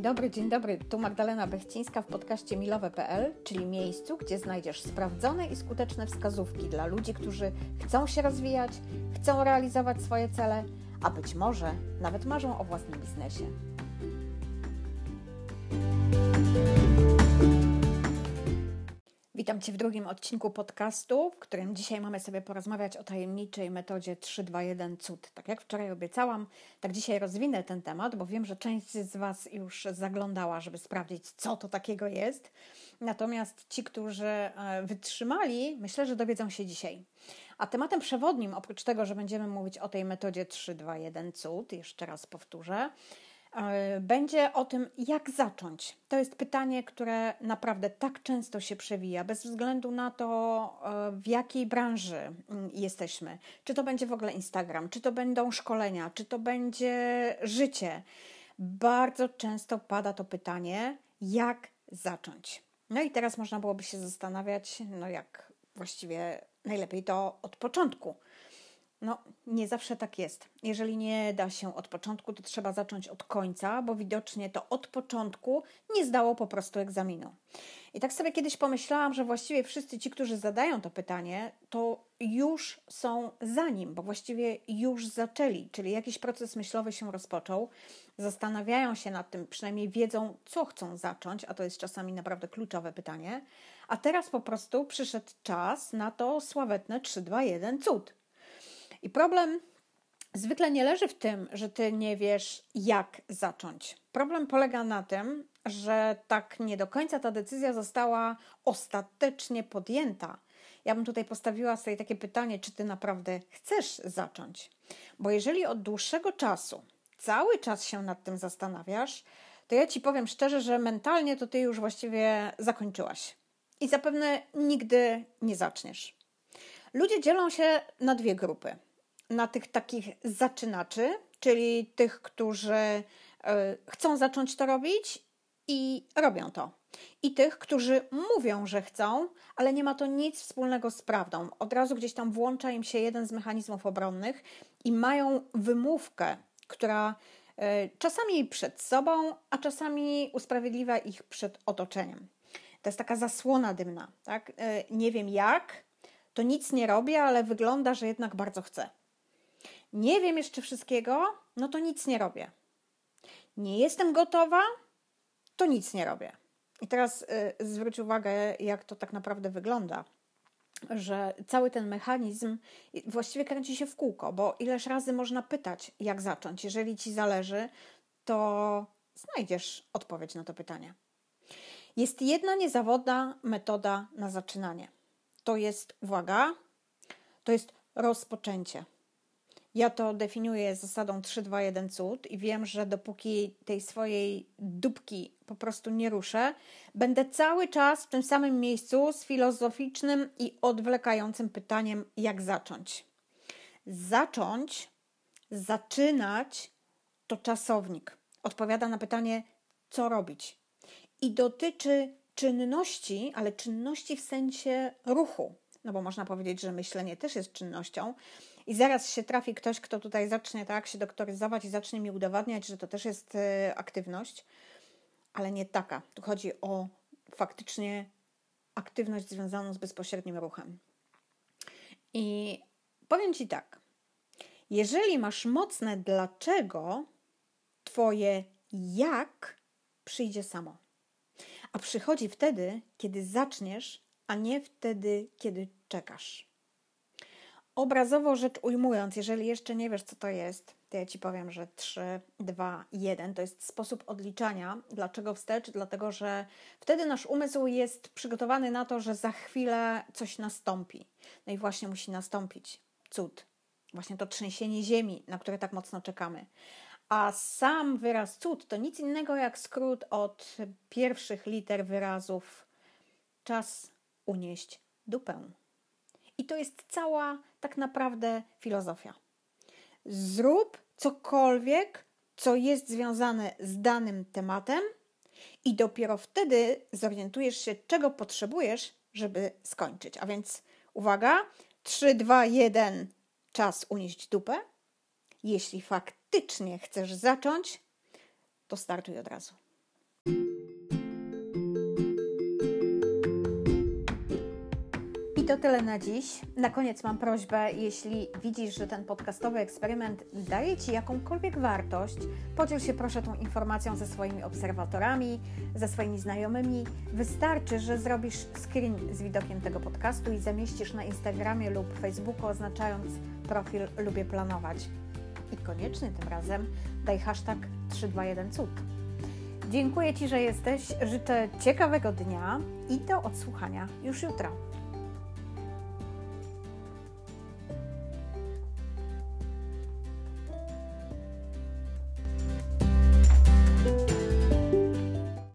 Dobry, dzień dobry. Tu Magdalena Bechcińska w podcaście milowe.pl, czyli miejscu, gdzie znajdziesz sprawdzone i skuteczne wskazówki dla ludzi, którzy chcą się rozwijać, chcą realizować swoje cele, a być może nawet marzą o własnym biznesie. Witam Cię w drugim odcinku podcastu, w którym dzisiaj mamy sobie porozmawiać o tajemniczej metodzie 321 cud. Tak jak wczoraj obiecałam, tak dzisiaj rozwinę ten temat, bo wiem, że część z Was już zaglądała, żeby sprawdzić, co to takiego jest. Natomiast ci, którzy e, wytrzymali, myślę, że dowiedzą się dzisiaj. A tematem przewodnim, oprócz tego, że będziemy mówić o tej metodzie 321 cud, jeszcze raz powtórzę, będzie o tym, jak zacząć. To jest pytanie, które naprawdę tak często się przewija, bez względu na to, e, w jakiej branży mm, jesteśmy. Czy to będzie w ogóle Instagram, czy to będą szkolenia, czy to będzie życie. Bardzo często pada to pytanie, jak zacząć. No i teraz można byłoby się zastanawiać, no jak właściwie najlepiej to od początku. No, nie zawsze tak jest. Jeżeli nie da się od początku, to trzeba zacząć od końca, bo widocznie to od początku nie zdało po prostu egzaminu. I tak sobie kiedyś pomyślałam, że właściwie wszyscy ci, którzy zadają to pytanie, to już są za nim, bo właściwie już zaczęli, czyli jakiś proces myślowy się rozpoczął, zastanawiają się nad tym, przynajmniej wiedzą, co chcą zacząć, a to jest czasami naprawdę kluczowe pytanie. A teraz po prostu przyszedł czas na to sławetne 3, 2, 1 cud. I problem zwykle nie leży w tym, że ty nie wiesz, jak zacząć. Problem polega na tym, że tak nie do końca ta decyzja została ostatecznie podjęta. Ja bym tutaj postawiła sobie takie pytanie, czy ty naprawdę chcesz zacząć? Bo jeżeli od dłuższego czasu cały czas się nad tym zastanawiasz, to ja ci powiem szczerze, że mentalnie to ty już właściwie zakończyłaś. I zapewne nigdy nie zaczniesz. Ludzie dzielą się na dwie grupy na tych takich zaczynaczy, czyli tych, którzy e, chcą zacząć to robić i robią to. I tych, którzy mówią, że chcą, ale nie ma to nic wspólnego z prawdą. Od razu gdzieś tam włącza im się jeden z mechanizmów obronnych i mają wymówkę, która e, czasami przed sobą, a czasami usprawiedliwia ich przed otoczeniem. To jest taka zasłona dymna. Tak? E, nie wiem jak, to nic nie robię, ale wygląda, że jednak bardzo chcę. Nie wiem jeszcze wszystkiego, no to nic nie robię. Nie jestem gotowa, to nic nie robię. I teraz y, zwróć uwagę, jak to tak naprawdę wygląda. Że cały ten mechanizm właściwie kręci się w kółko, bo ileż razy można pytać, jak zacząć. Jeżeli ci zależy, to znajdziesz odpowiedź na to pytanie. Jest jedna niezawodna metoda na zaczynanie. To jest, uwaga, to jest rozpoczęcie. Ja to definiuję zasadą 3-2-1 cud i wiem, że dopóki tej swojej dupki po prostu nie ruszę, będę cały czas w tym samym miejscu z filozoficznym i odwlekającym pytaniem, jak zacząć. Zacząć, zaczynać to czasownik. Odpowiada na pytanie, co robić. I dotyczy czynności, ale czynności w sensie ruchu. No bo można powiedzieć, że myślenie też jest czynnością, i zaraz się trafi ktoś, kto tutaj zacznie tak się doktoryzować i zacznie mi udowadniać, że to też jest e, aktywność, ale nie taka. Tu chodzi o faktycznie aktywność związaną z bezpośrednim ruchem. I powiem Ci tak. Jeżeli masz mocne dlaczego, Twoje jak przyjdzie samo. A przychodzi wtedy, kiedy zaczniesz, a nie wtedy, kiedy czekasz. Obrazowo rzecz ujmując, jeżeli jeszcze nie wiesz, co to jest, to ja ci powiem, że 3, 2, 1 to jest sposób odliczania. Dlaczego wstecz? Dlatego, że wtedy nasz umysł jest przygotowany na to, że za chwilę coś nastąpi. No i właśnie musi nastąpić cud. Właśnie to trzęsienie ziemi, na które tak mocno czekamy. A sam wyraz cud to nic innego jak skrót od pierwszych liter wyrazów czas unieść dupę. I to jest cała tak naprawdę filozofia. Zrób cokolwiek, co jest związane z danym tematem, i dopiero wtedy zorientujesz się, czego potrzebujesz, żeby skończyć. A więc uwaga: 3, 2, 1, czas unieść dupę. Jeśli faktycznie chcesz zacząć, to startuj od razu. I to tyle na dziś. Na koniec mam prośbę, jeśli widzisz, że ten podcastowy eksperyment daje Ci jakąkolwiek wartość, podziel się proszę tą informacją ze swoimi obserwatorami, ze swoimi znajomymi. Wystarczy, że zrobisz screen z widokiem tego podcastu i zamieścisz na Instagramie lub Facebooku, oznaczając profil Lubię Planować. I koniecznie tym razem daj hashtag 321cud. Dziękuję Ci, że jesteś. Życzę ciekawego dnia i do odsłuchania już jutro.